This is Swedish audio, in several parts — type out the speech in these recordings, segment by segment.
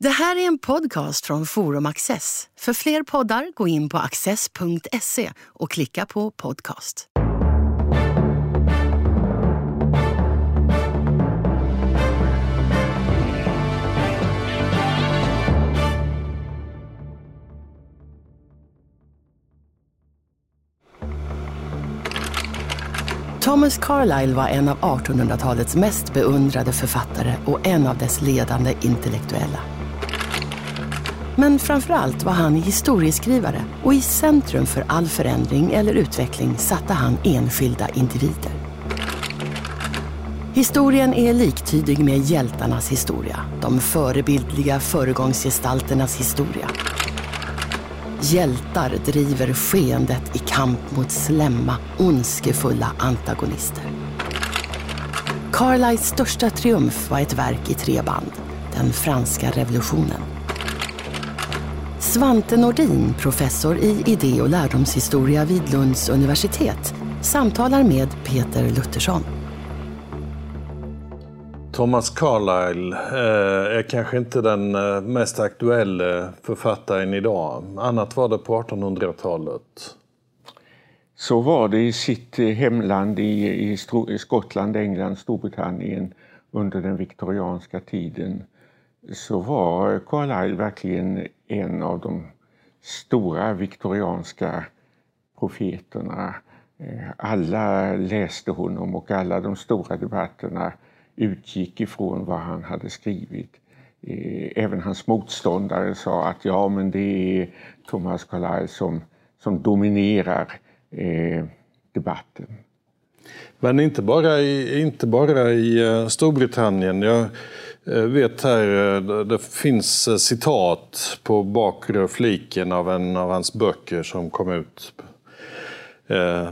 Det här är en podcast från Forum Access. För fler poddar, gå in på access.se och klicka på podcast. Thomas Carlyle var en av 1800-talets mest beundrade författare och en av dess ledande intellektuella. Men framför allt var han historieskrivare och i centrum för all förändring eller utveckling satte han enskilda individer. Historien är liktydig med hjältarnas historia, de förebildliga föregångsgestalternas historia. Hjältar driver skeendet i kamp mot slämma, ondskefulla antagonister. Carlyles största triumf var ett verk i tre band, den franska revolutionen. Svante Nordin, professor i idé och lärdomshistoria vid Lunds universitet, samtalar med Peter Luttersson. Thomas Carlyle eh, är kanske inte den eh, mest aktuella författaren idag. Annat var det på 1800-talet. Så var det i sitt eh, hemland i, i Skottland, England, Storbritannien under den viktorianska tiden så var Carlyle verkligen en av de stora viktorianska profeterna. Eh, alla läste honom och alla de stora debatterna utgick ifrån vad han hade skrivit. Eh, även hans motståndare sa att ja, men det är Thomas Carlyle som, som dominerar eh, debatten. Men inte bara i, inte bara i eh, Storbritannien. Jag Eh, vet här, eh, det finns eh, citat på bakre fliken av en av hans böcker som kom ut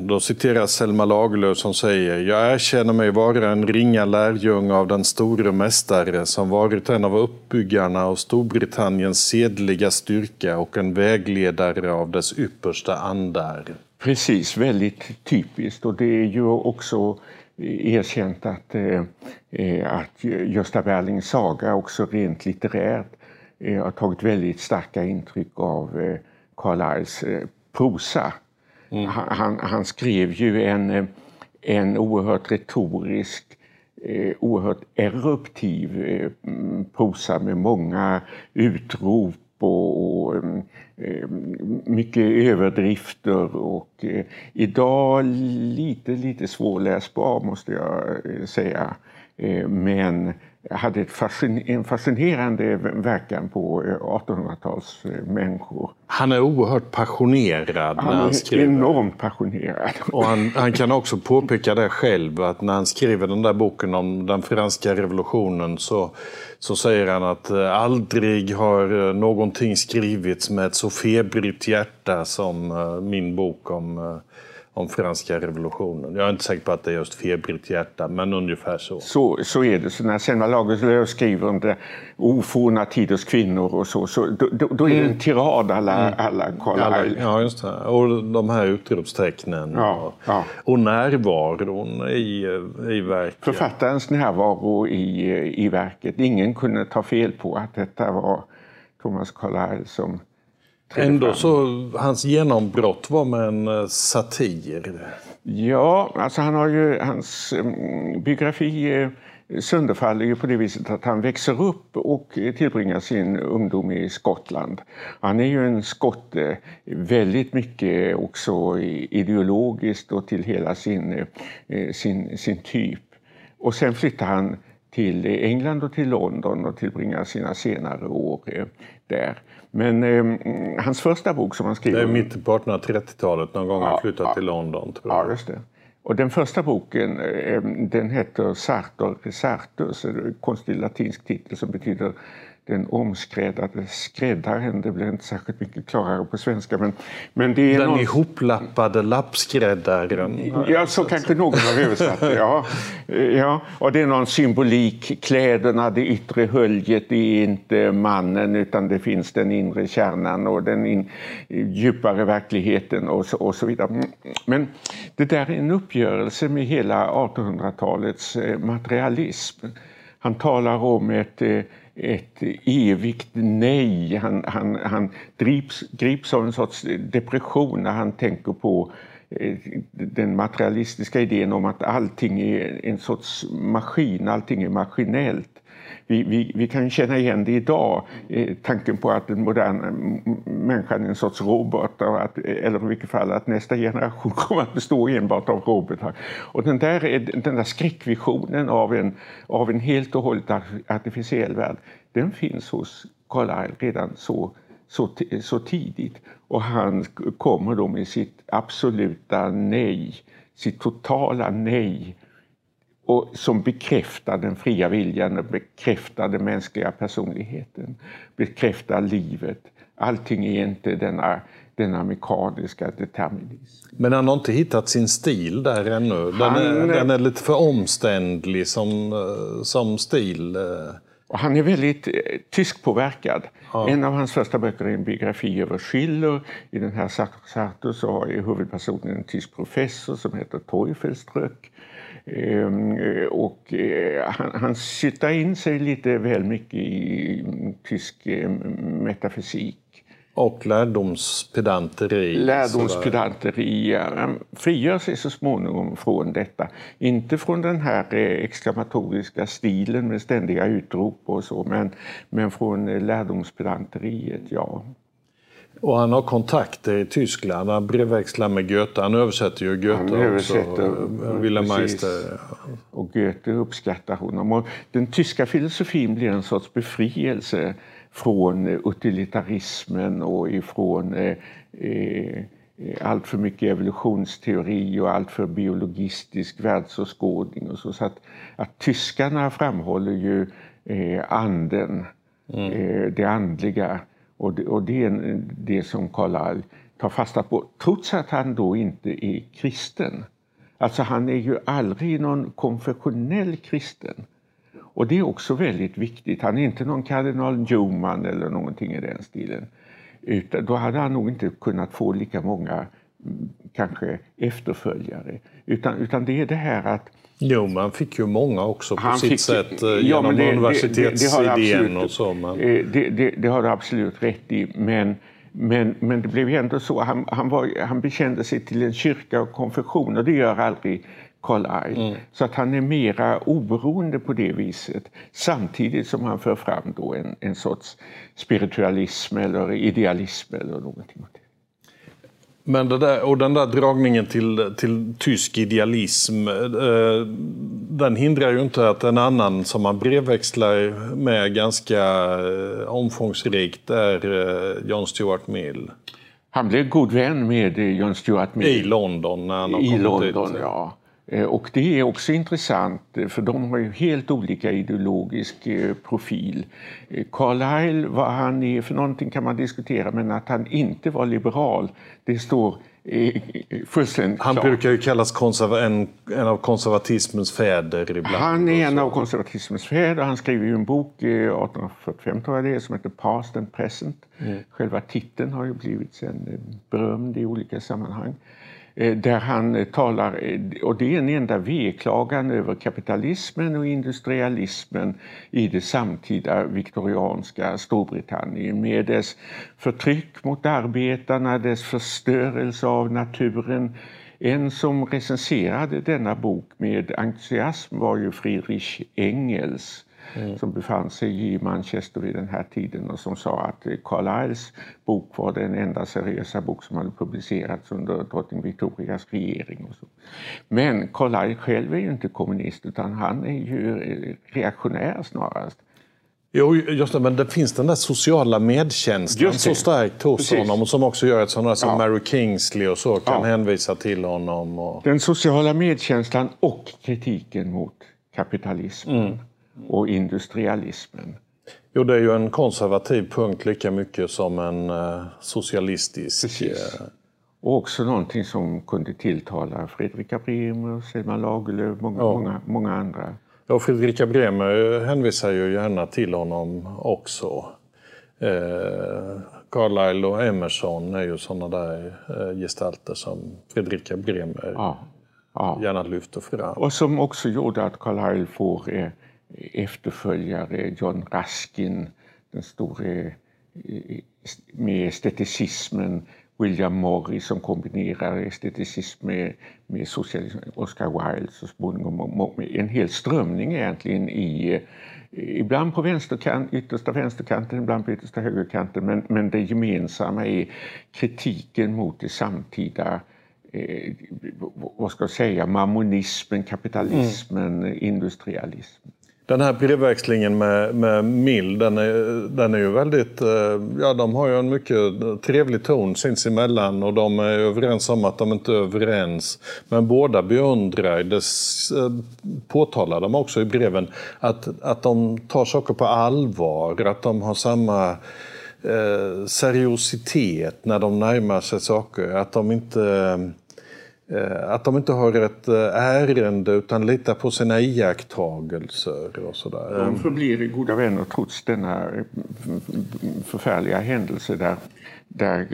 då citeras Selma Lagerlöf som säger Jag erkänner mig vara en ringa lärjung av den store mästare som varit en av uppbyggarna av Storbritanniens sedliga styrka och en vägledare av dess yppersta andar. Precis, väldigt typiskt och det är ju också erkänt att, eh, eh att Gösta Berlings saga också rent litterärt eh, har tagit väldigt starka intryck av Carlyles prosa. Mm. Han, han, skrev ju en, en oerhört retorisk, oerhört eruptiv prosa med många utrop och, och eh, mycket överdrifter och eh, idag lite, lite svårläsbar måste jag eh, säga. Eh, men hade en fascinerande verkan på 1800-tals eh, människor. Han är oerhört passionerad han när han skriver. enormt passionerad. Och han, han, kan också påpeka det själv, att när han skriver den där boken om den franska revolutionen så, så säger han att eh, aldrig har någonting skrivits med ett så febrigt hjärta som min bok om om franska revolutionen. Jag är inte säker på att det är just febrigt hjärta, men ungefär så. Så, så är det. Så när Selma Lagerlöf skriver om det oforna tiders kvinnor och så, så då, då, då är det en mm. tirad alla, mm. alla alla, Ja, just det. Och de här utropstecknen. Ja, och, ja. och närvaron i, i verket. Författarens närvaro i, i verket. Ingen kunde ta fel på att detta var Thomas Carlyle som Ändå så, hans genombrott var med en eh, satir. Ja, alltså han har ju, hans mm, biografi eh, sönderfaller ju på det viset att han växer upp och tillbringar sin ungdom i Skottland. Han är ju en skotte, väldigt mycket också ideologiskt och till hela sin, eh, sin, sin typ. Och sen flyttar han till England och till London och tillbringar sina senare år där. Men eh, hans första bok som han skriver... Det är mitten på 1830-talet, någon gång ja, han flyttat ja, till London. Tror jag. Ja, just det. Och den första boken eh, den heter Sartor Resartus, en konstig latinsk titel som betyder den omskräddade skräddaren. Det blir inte särskilt mycket klarare på svenska. Men, men det är den någon... ihoplappade lappskräddaren. Ja, så kanske någon har översatt det. Ja. Ja. Och det är någon symbolik. Kläderna, det yttre höljet, det är inte mannen utan det finns den inre kärnan och den in, djupare verkligheten och så, och så vidare. Men det där är en uppgörelse med hela 1800-talets eh, materialism. Han talar om ett eh, ett evigt nej. Han, han, han grips, grips av en sorts depression när han tänker på eh, den materialistiska idén om att allting är en sorts maskin, allting är maskinellt vi, vi, vi kan känna igen det idag, eh, tanken på att den moderna människan är en sorts robot, och att, eh, eller i vilket fall att nästa generation kommer att bestå enbart av robotar. Och den där, eh, den där skräckvisionen av en, av en helt och hållet artificiell värld, den finns hos Carlyle redan så så, så tidigt. Och han kommer då med sitt absoluta nej, sitt totala nej och som bekräftar den fria viljan och bekräftar den mänskliga personligheten, bekräftar livet. Allting är inte denna, denna mekaniska determinism. Men han har inte hittat sin stil där ännu? Den, han, är, den är lite för omständlig som, som stil? Och han är väldigt eh, tyskpåverkad. Ja. En av hans första böcker är en biografi över Schiller. I den här Sartre så är huvudpersonen en tysk professor som heter Teufelsdröck. Ehm, och eh, han, han syttar in sig lite väl mycket i tysk eh, metafysik. Och lärdomspedanteri. Lärdomspedanteri. Han frigör sig så småningom från detta. Inte från den här eh, exklamatoriska stilen med ständiga utrop och så, men, men från lärdomspedanteriet, ja. Och han har kontakter i Tyskland. Han brevväxlar med Goethe. Han översätter ju Goethe han översätter, också. Wilhelm Meister. Och Goethe uppskattar honom. Och den tyska filosofin blir en sorts befrielse från utilitarismen och ifrån eh, eh, allt för mycket evolutionsteori och allt för biologistisk världsåskådning. Och så. så att, att tyskarna framhåller ju eh, anden, mm. eh, det andliga och det, och det är det som Karl Carlyle tar fasta på, trots att han då inte är kristen. Alltså han är ju aldrig någon konfessionell kristen. Och det är också väldigt viktigt. Han är inte någon kardinal Newman eller någonting i den stilen. Utan då hade han nog inte kunnat få lika många mm, kanske efterföljare. Utan, utan det är det här att Jo, man fick ju många också på han sitt fick, sätt eh, ja, genom det, universitetsidén och så. Men... Eh, det, det, det, har du absolut rätt i. Men, men, men det blev ändå så. Han, han, var, han bekände sig till en kyrka och konfession och det gör aldrig Carlyle. Mm. Så att han är mera oberoende på det viset. Samtidigt som han för fram då en, en sorts spiritualism eller idealism eller någonting. Men det där, och den där dragningen till, till tysk idealism, eh, den hindrar ju inte att en annan som man brevväxlar med ganska eh, omfångsrikt är eh, John Stuart Mill. Han blev god vän med eh, John Stuart Mill. I London när han I London, dit. ja. Eh, och det är också intressant eh, för de har ju helt olika ideologisk eh, profil. Carlyle, vad han är för någonting kan man diskutera men att han inte var liberal det står fullständigt Han klart. brukar ju kallas en, en av konservatismens fäder ibland. Han är en av konservatismens fäder. Han skriver ju en bok 1845 tror jag det är, som heter Past and Present. Mm. Själva titeln har ju blivit sen berömd i olika sammanhang. Eh, där han eh, talar, eh, och det är en enda veklagan över kapitalismen och industrialismen i det samtida viktorianska Storbritannien med dess förtryck mot arbetarna, dess förstörelse av naturen. En som recenserade denna bok med entusiasm var ju Friedrich Engels mm. som befann sig i Manchester vid den här tiden och som sa att Carlyles bok var den enda seriösa bok som hade publicerats under drottning Victorias regering. Men Carlyle själv är ju inte kommunist utan han är ju reaktionär snarast. Jo, just det, men det finns den där sociala medkänslan så starkt hos Precis. honom och som också gör att sådana som ja. Mary Kingsley och så kan ja. hänvisa till honom. Och... Den sociala medkänslan och kritiken mot kapitalismen. Mm och industrialismen. Jo, det är ju en konservativ punkt lika mycket som en eh, socialistisk. Precis. Eh, och också någonting som kunde tilltala Fredrika Bremer, Selma Lagerlöf, många, ja. många, många andra. Ja, Fredrika Bremer hänvisar ju gärna till honom också. Eh, Carlyle och Emerson är ju sådana där eh, gestalter som Fredrika Bremer ja. Ja. gärna lyfter fram. Och som också gjorde att Carlyle får eh, efterföljare, John Ruskin, den store med esteticismen, William Morris som kombinerar esteticism med, med socialism, Oscar Wilde så småningom, en hel strömning egentligen i Ibland på vänsterkant, yttersta vänsterkanten, ibland på yttersta högerkanten men, men det gemensamma är kritiken mot det samtida eh, vad ska jag säga, mammonismen, kapitalismen, mm. industrialismen. Den här brevväxlingen med, med Mill, den är, den är ju väldigt... Eh, ja, de har ju en mycket trevlig ton sinsemellan och de är överens om att de inte är överens. Men båda beundrar, det eh, påtalar de också i breven, att, att de tar saker på allvar, att de har samma eh, seriositet när de närmar sig saker. Att de inte Eh, Eh, att de inte har ett eh, ärende utan litar på sina iakttagelser och sådär. De förblir goda vänner trots denna förfärliga händelse där, där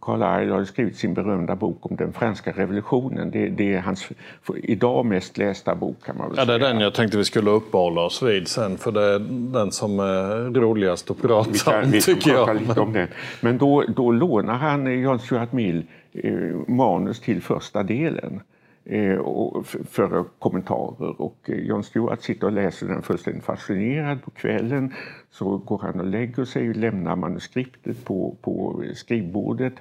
Carlyle har skrivit sin berömda bok om den franska revolutionen. Det, det, är hans idag mest lästa bok kan man väl ja, Det är den jag tänkte vi skulle uppehålla oss vid sen för det är den som är roligast att prata om tycker jag. Lite om den. Men då, då lånar han John Stuart Mill Eh, manus till första delen Eh, före för kommentarer. Och John Jon Stewart sitter och läser den fullständigt fascinerad på kvällen. Så går han och lägger sig och lämnar manuskriptet på, på skrivbordet.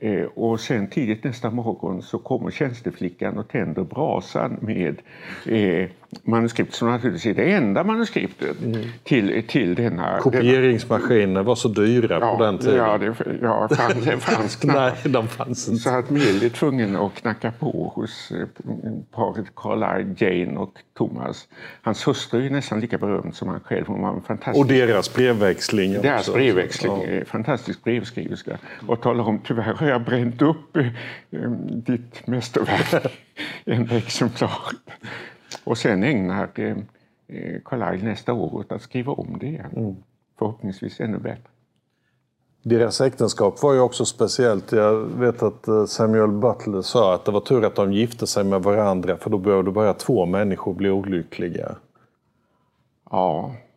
Eh, och sen tidigt nästa morgon så kommer tjänsteflickan och tänder brasan med eh, manuskript som naturligtvis är det enda manuskriptet mm. till, till denna... Kopieringsmaskiner var så dyra ja, på den tiden. Ja, det, ja fanns, det fanns knappt. Nej, de fanns inte. Så att Mill är tvungen att knacka på hos eh, paret Carlyle, Jane och Thomas. Hans hustru är nästan lika berömd som han själv. Hon var en fantastisk... Och deras brevväxling. Deras också. brevväxling, ja. fantastisk brevskriverska. Och talar om tyvärr har jag bränt upp eh, ditt mästerverk, en exemplar. Och sen ägnar eh, Carlyle nästa år åt att skriva om det igen. Mm. Förhoppningsvis ännu bättre. Deras äktenskap var ju också speciellt. Jag vet att eh, Samuel Butler sa att det var tur att de gifte sig med varandra för då behövde bara två människor bli olyckliga. Ja, Eh,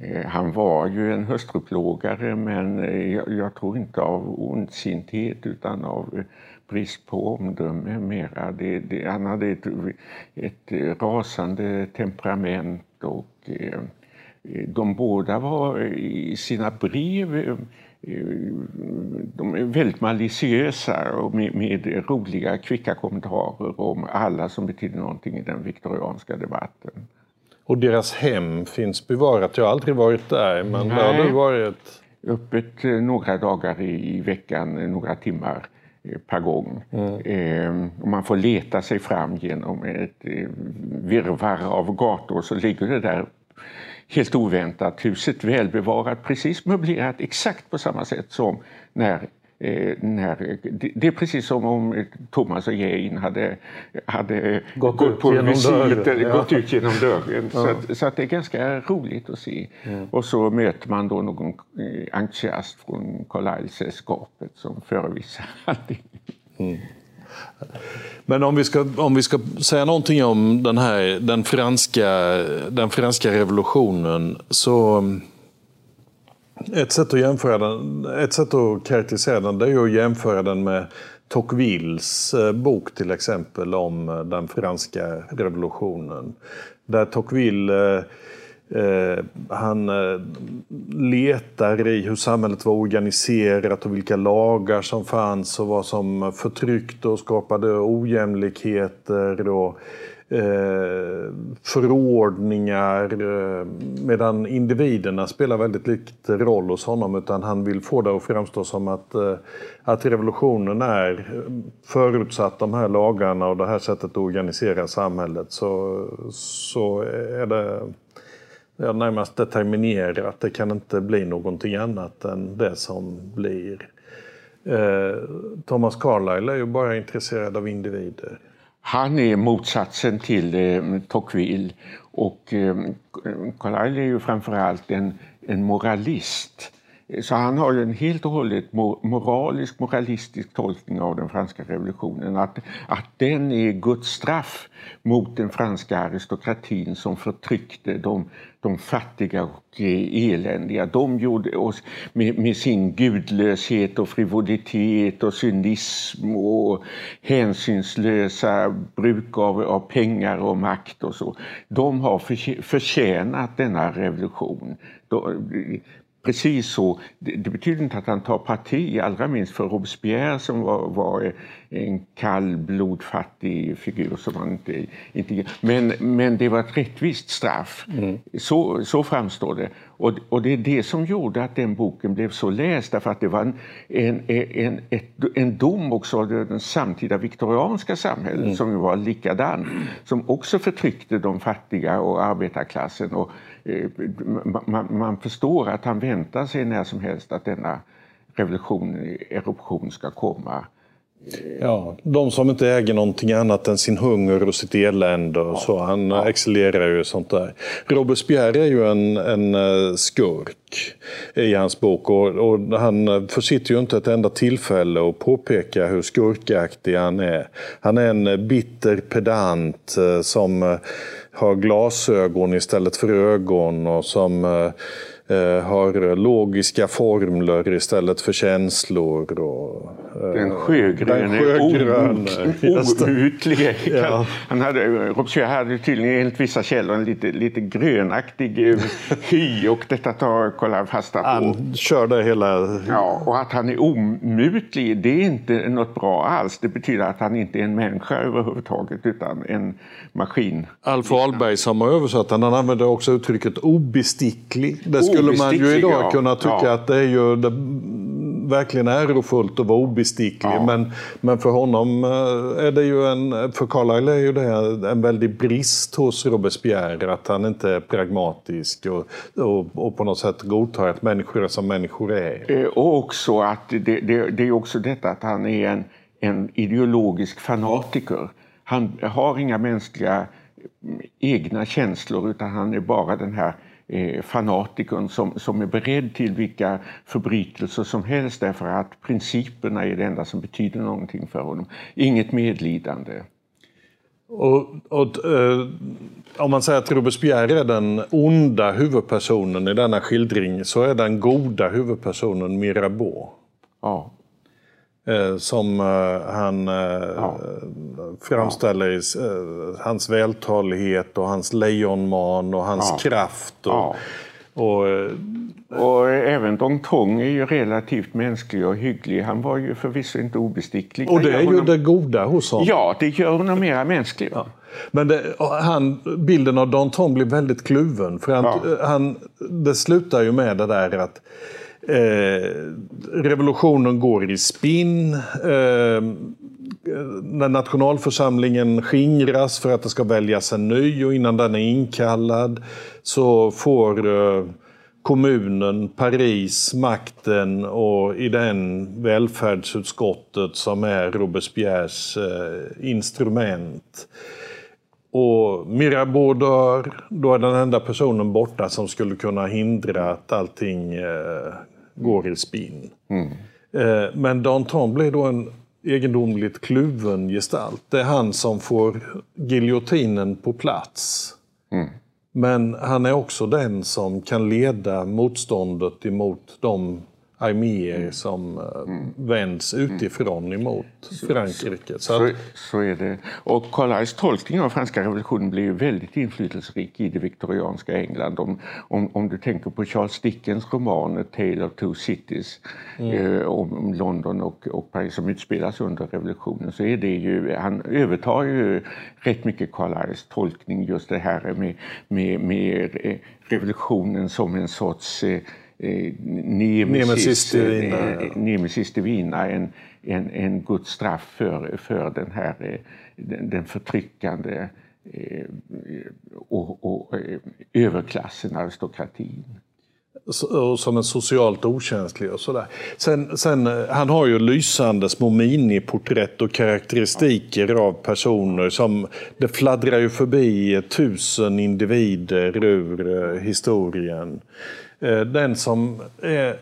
Eh, han var ju en hustruplågare men eh, jag, tror inte av ondsinthet utan av eh, brist på omdöme mera. Det, det, han hade ett, ett rasande temperament och de båda var i sina brev de är väldigt maliciösa och med, med roliga, kvicka kommentarer om alla som betyder någonting i den viktorianska debatten. Och deras hem finns bevarat. Jag har aldrig varit där, men Nej. där har du varit. Öppet eh, några dagar i veckan, eh, några timmar eh, per gång. Mm. Ehm, och man får leta sig fram genom ett virrvarr av gator så ligger det där helt oväntat, huset välbevarat, precis möblerat exakt på samma sätt som när Eh, när, det, är precis som om Thomas och Jane hade, hade gått, gått på visit, ja. gått ut genom dörren. Ja. Så, att, så att det är ganska roligt att se. Mm. Och så möter man då någon eh, entusiast från Carlisle-sällskapet som förevisar allting. Mm. Men om vi, ska, om vi ska säga någonting om den här den franska, den franska revolutionen så ett sätt att jämföra den, ett sätt att karaktärisera den det är att jämföra den med Tocquevilles eh, bok till exempel om eh, den franska revolutionen. Där Tocqueville eh, eh han letar i hur samhället var organiserat och vilka lagar som fanns och vad som förtryckte och skapade ojämlikheter. Och, eh, förordningar eh, medan individerna spelar väldigt lite roll hos honom utan han vill få det att framstå som att, eh, att revolutionen är eh, förutsatt de här lagarna och det här sättet att organisera samhället så, så är det ja, närmast determinerat. Det kan inte bli någonting annat än det som blir. Eh, Thomas Carlyle är ju bara intresserad av individer. Han är motsatsen till eh, Tocqueville och eh, Carlyle är ju framförallt en, en moralist. Så han har ju en helt och hållet moralisk, moralistisk tolkning av den franska revolutionen. Att, att den är Guds straff mot den franska aristokratin som förtryckte de, de fattiga och eländiga. De gjorde oss med, med sin gudlöshet och frivolitet och cynism och hänsynslösa bruk av, av pengar och makt och så. De har förtjänat denna revolution. Precis så. Det, det, betyder inte att han tar parti, allra minst för Robespierre som var, var en kall, blodfattig figur. Som han inte, inte, men, men det var ett rättvist straff. Mm. Så, så framstår det. Och, och det är det som gjorde att den boken blev så läst. Därför att det var en, en, en, ett, en dom också av det samtida viktorianska samhället mm. som var likadan. Som också förtryckte de fattiga och arbetarklassen. Och, man, man, förstår att han väntar sig när som helst att denna revolution, eruption ska komma. Ja, de som inte äger någonting annat än sin hunger och sitt elände. Och så. Han ja. excellerar ju sånt där. Robespierre är ju en, en eh, skurk i hans bok. Och, och han försitter ju inte ett enda tillfälle att påpeka hur skurkaktig han är. Han är en bitter pedant eh, som eh, har glasögon istället för ögon och som Eh, har logiska formler istället för känslor. Och, eh, den sjögröne, outlige. Ja. Han hade, Robespierre hade tydligen enligt vissa källor en lite, lite grönaktig eh, hy och detta tar Kolla fasta på. Han kör det hela... Ja, och att han är omutlig, det är inte något bra alls. Det betyder att han inte är en människa överhuvudtaget utan en maskin. Alf Ahlberg som har översatt han använder också uttrycket obesticklig. Det skulle man ju idag kunna tycka ja. att det är ju det, verkligen ärofullt att vara obesticklig. Ja. Men, men för honom eh, är det ju en, för Carlyle är ju det en väldig brist hos Robespierre att han inte är pragmatisk och, och, och på något sätt godtar att människor är som människor är. Eh, och också att det, det, det är också detta att han är en, en ideologisk fanatiker. Han har inga mänskliga mm, egna känslor utan han är bara den här eh, fanatikern som, som är beredd till vilka förbrytelser som helst därför att principerna är det enda som betyder någonting för honom. Inget medlidande. Och, och eh, om man säger att Robespierre är den onda huvudpersonen i denna skildring så är den goda huvudpersonen Mirabeau. Ja. Eh, som eh, han eh, ja. framställer i hans vältalighet och hans lejonman och hans ja. kraft. Och, ja. och, och, även Dong Tong är ju relativt mänsklig och hygglig. Han var ju förvisso inte obesticklig. Och det är ju honom... det goda hos honom. Ja, det gör honom mera mänsklig. Men det, han, bilden av Don Tong blir väldigt kluven. För han, han, det slutar ju med det där att Eh, revolutionen går i spinn. Eh, när nationalförsamlingen skingras för att det ska väljas en ny och innan den är inkallad så får eh, kommunen, Paris, makten och i den välfärdsutskottet som är Robespierres instrument. Och Mirabeau dör, då är den enda personen borta som skulle kunna hindra att allting går i spinn. Mm. Eh, men Danton blir då en egendomligt kluven gestalt. Det är han som får giljotinen på plats. Mm. Men han är också den som kan leda motståndet emot de arméer mm. som eh, mm. vänds utifrån emot Frankrike. Så, så, så, är det. Och Carlyles tolkning av franska revolutionen blev väldigt inflytelserik i det viktorianska England. Om, om, om du tänker på Charles Dickens roman Tale of Two Cities mm. eh, om London och, och Paris som utspelas under revolutionen så är det ju, han övertar ju rätt mycket Carlyles tolkning just det här med, med, med revolutionen som en sorts eh, eh, nemesis, divina, eh, nemesis divina en, en, en Guds straff för, för den här eh, den, den förtryckande eh, och, och eh, överklassen, aristokratin som en socialt okänslig och sådär. Sen, sen, eh, han har ju lysande små miniporträtt och karaktäristiker av personer som det fladdrar ju förbi eh, tusen individer ur eh, historien. Den som är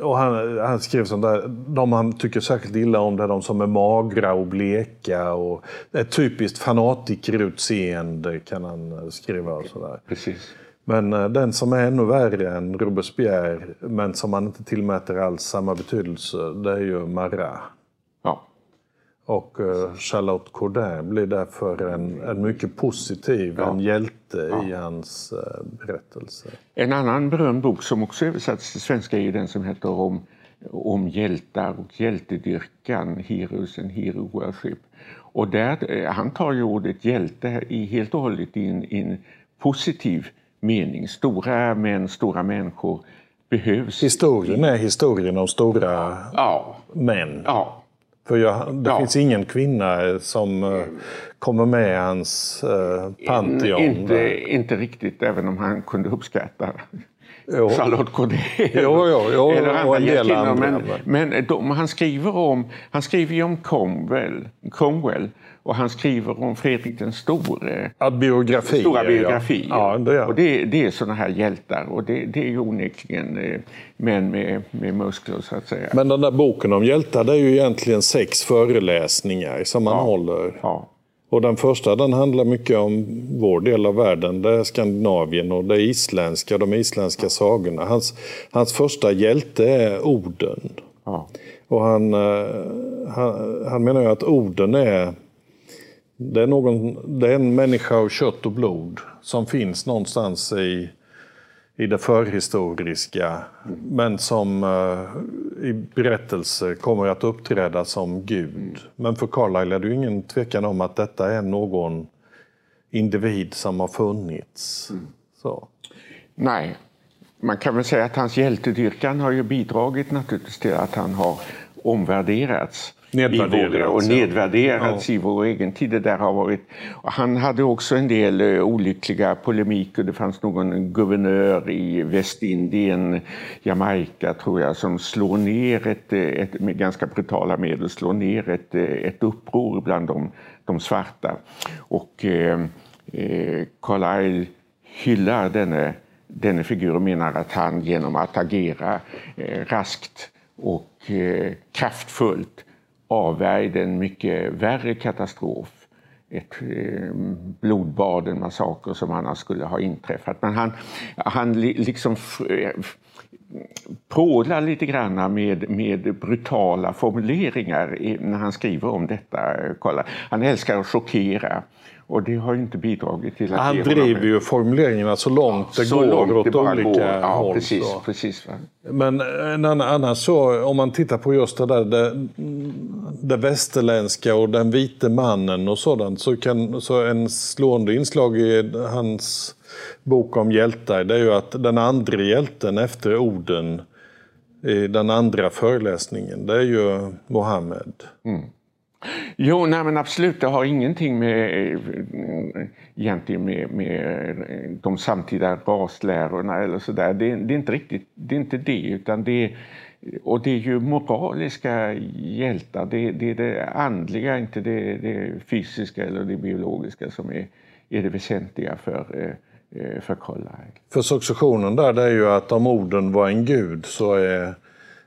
och han, han skrev sånt där, de han tycker särskilt illa om det är de som är magra och bleka. Och ett typiskt fanatikerutseende kan han skriva. Och sådär. Precis. Men den som är ännu värre än Robespierre, men som man inte tillmäter alls samma betydelse, det är ju Marat. Ja. Och Charlotte Corday blir därför en, en mycket positiv, ja. en hjälte ja. i hans berättelse. En annan berömd bok som också översatts till svenska är den som heter om, om hjältar och hjältedyrkan, Heroes and Hero Worship. Och där, han tar ju ordet hjälte i, helt och hållet i en, i en positiv mening. Stora män, stora människor behövs. Historien är historien om stora ja. män. Ja. För jag, det ja. finns ingen kvinna som uh, kommer med i hans uh, pantheon. Inte, inte riktigt, även om han kunde uppskatta jo. Charlotte Corday. Jo, jo, jo, eller andra och en del andra. Men, men de, han skriver om, han skriver om Cromwell, Cromwell och han skriver om Fredrik den store. Ja, biografier. Stora biografier. Ja. Ja, det och det, det är sådana här hjältar och det, det är ju onekligen eh, män med, med muskler så att säga. Men den där boken om hjältar det är ju egentligen sex föreläsningar som man ja. håller. Ja. Och den första den handlar mycket om vår del av världen. Det är Skandinavien och det är isländska, de isländska sagorna. Hans, hans första hjälte är orden. Ja. Och han, han, han menar ju att orden är det är, någon, det är en människa av kött och blod som finns någonstans i, i det förhistoriska men som uh, i berättelse kommer att uppträda som Gud. Men för Carlyle är det ju ingen tvekan om att detta är någon individ som har funnits. Så. Nej, man kan väl säga att hans hjältedyrkan har ju bidragit naturligtvis till att han har omvärderats Nedvärderats, och nedvärderats ja. i vår egen tid. Det där har varit, han hade också en del uh, olyckliga polemiker. Det fanns någon guvernör i Västindien, Jamaica tror jag, som slår ner ett, ett, med ganska brutala medel slår ner ett, ett uppror bland de, de svarta. Och eh, eh, Carlyle hyllar denne, denne figur och menar att han genom att agera eh, raskt och eh, kraftfullt avvärjde en mycket värre katastrof. Ett eh, blodbad, en massaker som annars skulle ha inträffat. Men han, han liksom eh, prålar lite grann med, med brutala formuleringar när han skriver om detta. Eh, Kolla. Han älskar att chockera. Och det har inte bidragit till att Han driver ju formuleringarna så långt det så går långt åt det bara olika går. Ja, håll. precis, så. precis. Men en annan, annars så, om man tittar på just det där det, det västerländska och den vite mannen och sådant så, kan, så en slående inslag i hans bok om hjältar det är ju att den andra hjälten efter orden i den andra föreläsningen det är ju Mohammed. Mm. Jo, nej men absolut. Det har ingenting med, eh, egentligen med, med eh, de samtida raslärorna eller sådär. Det, det, är inte riktigt det, är inte det utan det är, och det är ju moraliska hjältar. Det, det är det andliga, inte det, det, fysiska eller det biologiska som är, är det väsentliga för, eh, för Carlyle. För successionen där det är ju att om orden var en gud så är,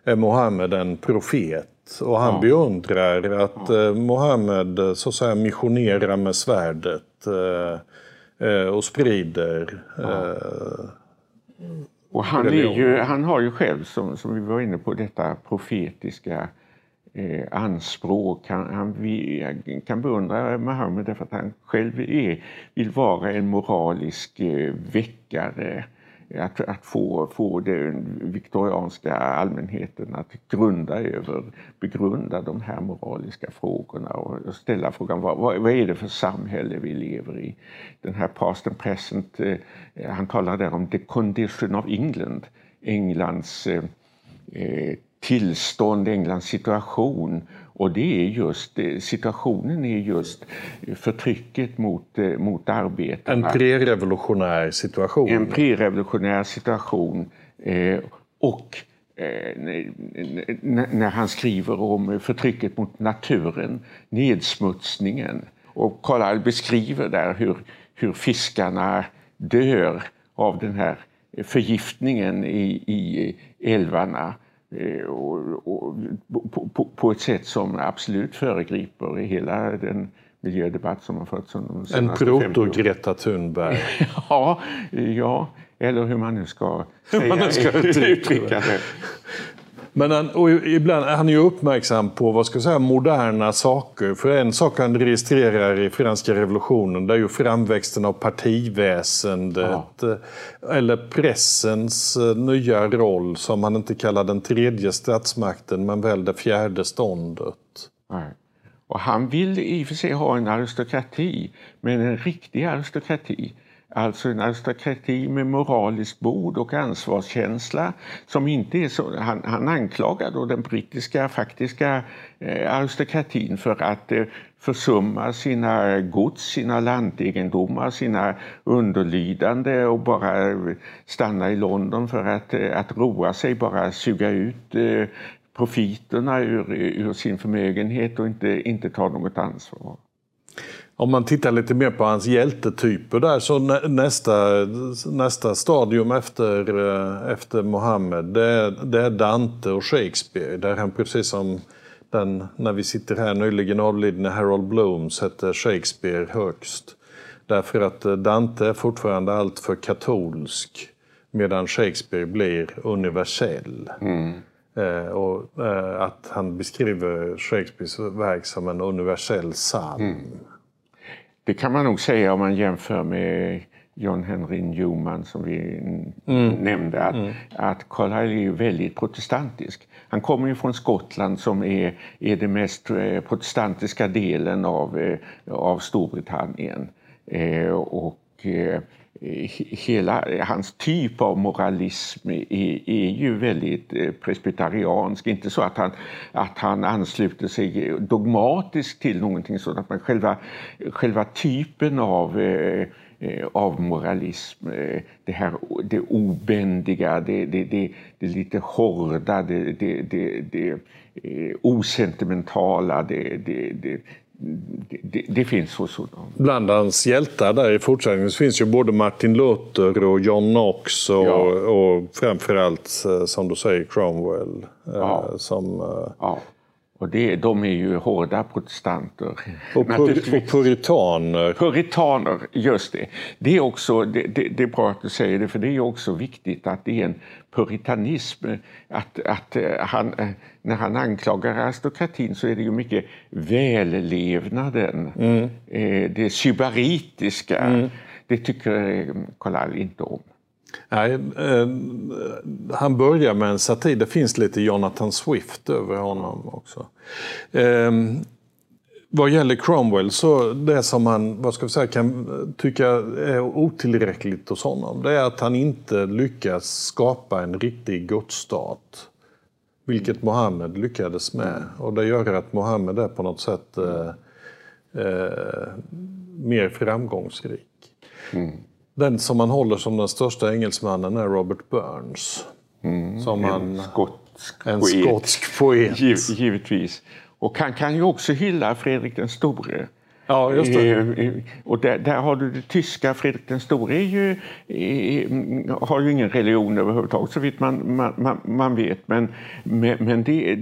är Mohammed en profet. Och han Ja. beundrar att eh, Mohammed eh, så att säga missionerar med svärdet eh, och sprider. Eh, Och han, är ju, han har ju själv, som, som vi var inne på, detta profetiska eh, anspråk. Han, han vi, kan beundra Muhammed därför att han själv är, vill vara en moralisk eh, väckare. Att, att få, få den viktorianska allmänheten att grunda över, begrunda de här moraliska frågorna och, ställa frågan vad, vad, är det för samhälle vi lever i? Den här past and present, eh, han talar där om the condition of England, Englands eh, eh tillstånd, Englands situation. Och det är just, eh, situationen är just förtrycket mot, eh, mot en arbetarna. prerevolutionär situation. En prerevolutionär situation. Eh, och när han skriver om förtrycket mot naturen, nedsmutsningen. Och Carlyle beskriver där hur, hur fiskarna dör av den här förgiftningen i, i älvarna och, och, på, på, på, ett sätt som absolut föregriper hela den miljödebatt som har förts under de senaste En proto-Greta Thunberg. ja, ja, eller hur man nu ska, säga, man nu ska uttrycka det. Men han, och ibland, han är ju uppmärksam på vad ska jag säga, moderna saker. För en sak han registrerar i franska revolutionen det är ju framväxten av partiväsendet. Ja. Eller pressens eh, nya roll som han inte kallar den tredje statsmakten men väl det fjärde ståndet. Nej. Och han vill i och för sig ha en aristokrati, men en riktig aristokrati. Alltså en aristokrati med moraliskt bod och ansvarskänsla som inte är så... Han, han anklagar då den brittiska faktiska eh, aristokratin för att eh, försumma sina gods, sina lantegendomar, sina underlydande och bara eh, stanna i London för att, eh, att roa sig, bara suga ut eh, profiterna ur, ur sin förmögenhet och inte, inte ta något ansvar. Om man tittar lite mer på hans hjältetyper där så nästa, nästa stadium efter, eh, efter Mohammed det är, det är Dante och Shakespeare. Där han precis som den, när vi sitter här nyligen avlidne Harold Bloom sätter Shakespeare högst. Därför att eh, Dante är fortfarande alltför katolsk medan Shakespeare blir universell. Mm. Eh, och eh, att han beskriver Shakespeares verk som en universell psalm. Mm. Det kan man nog säga om man jämför med John Henry Newman som vi mm. nämnde. Att, mm. att Carlyle är ju väldigt protestantisk. Han kommer ju från Skottland som är, är den mest eh, protestantiska delen av, av Storbritannien. Eh, och eh, Eh, hela hans typ av moralism är, är ju väldigt eh, presbyteriansk. Inte så att han, att han ansluter sig eh, dogmatiskt till någonting sådant men själva, själva typen av eh, av moralism. Det här det obändiga, det, det, det, det lite hårda, det, det, det, det osentimentala, det, det, det, det, det, finns hos honom. Bland hans hjältar där i fortsättningen finns ju både Martin Luther och John Knox och, ja. och framförallt, eh, som du säger, Cromwell. Eh, ja. Som, eh, ja. Och det, de är ju hårda protestanter. Och, pur, och puritaner. Puritaner, just det. Det är, också, det, det, det, är bra att du säger det, för det är också viktigt att det är en puritanism. Att, att eh, han, eh, när han anklagar aristokratin så är det ju mycket vällevnaden, mm. Eh, det sybaritiska. Mm. Det tycker Carlyle inte om. Nej, eh, han börjar med en satir. Det finns lite Jonathan Swift över honom också. Eh, vad gäller Cromwell, så det som man vad ska vi säga, kan tycka är otillräckligt hos honom, det är att han inte lyckas skapa en riktig gudsstat. Vilket Mohammed lyckades med. Och det gör att Mohammed är på något sätt eh, eh, mer framgångsrik. Mm. Den som man håller som den största engelsmannen är Robert Burns. Mm, som en han, skotsk en poet. skotsk poet. Giv, givetvis. Och han kan ju också hylla Fredrik den store. Ja, just det. Eh, eh, och där, där, har du det tyska. Fredrik den store är ju, är, har ju ingen religion överhuvudtaget så vitt man, man, man, vet. Men, men, det,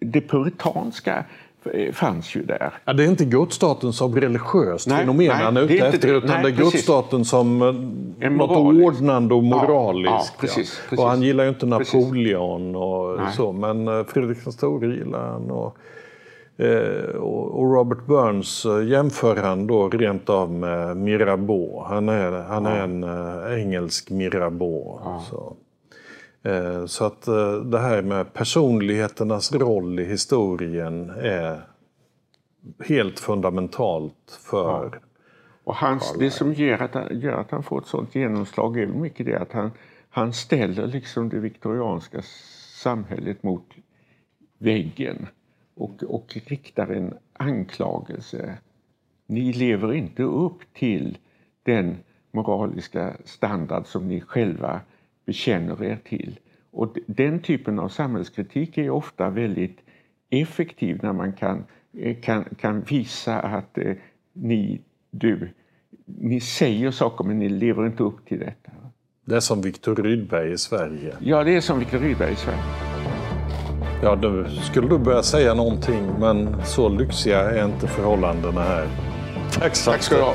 det puritanska fanns ju där. Ja, det är inte gudsstaten som religiöst nej, fenomen nej, han är ute efter, det, utan nej, det är gudsstaten som eh, en något ordnande och moraliskt. Ja, ja, precis, precis. Och han gillar ju inte Napoleon och så, men eh, Fredrik den store gillar han. Och, eh, och Robert Burns jämför han då rent av med Mirabeau. Han är, han är en engelsk Mirabeau. Så. Eh, så att eh, det här med personligheternas roll i historien är helt fundamentalt för ja. Och hans, det som gör att, han, gör att han får ett sånt genomslag är mycket det att han, han ställer liksom det viktorianska samhället mot väggen och, och riktar en anklagelse. Ni lever inte upp till den moraliska standard som ni själva bekänner er till. Och den typen av samhällskritik är ofta väldigt effektiv när man kan, eh, kan, kan visa att eh, ni, du, ni säger saker men ni lever inte upp till detta. Det är som Viktor Rydberg i Sverige. Ja, det är som Viktor Rydberg i Sverige. Ja, nu skulle du börja säga någonting, men så lyxiga är inte förhållandena här. Tack, Tack ska du ha.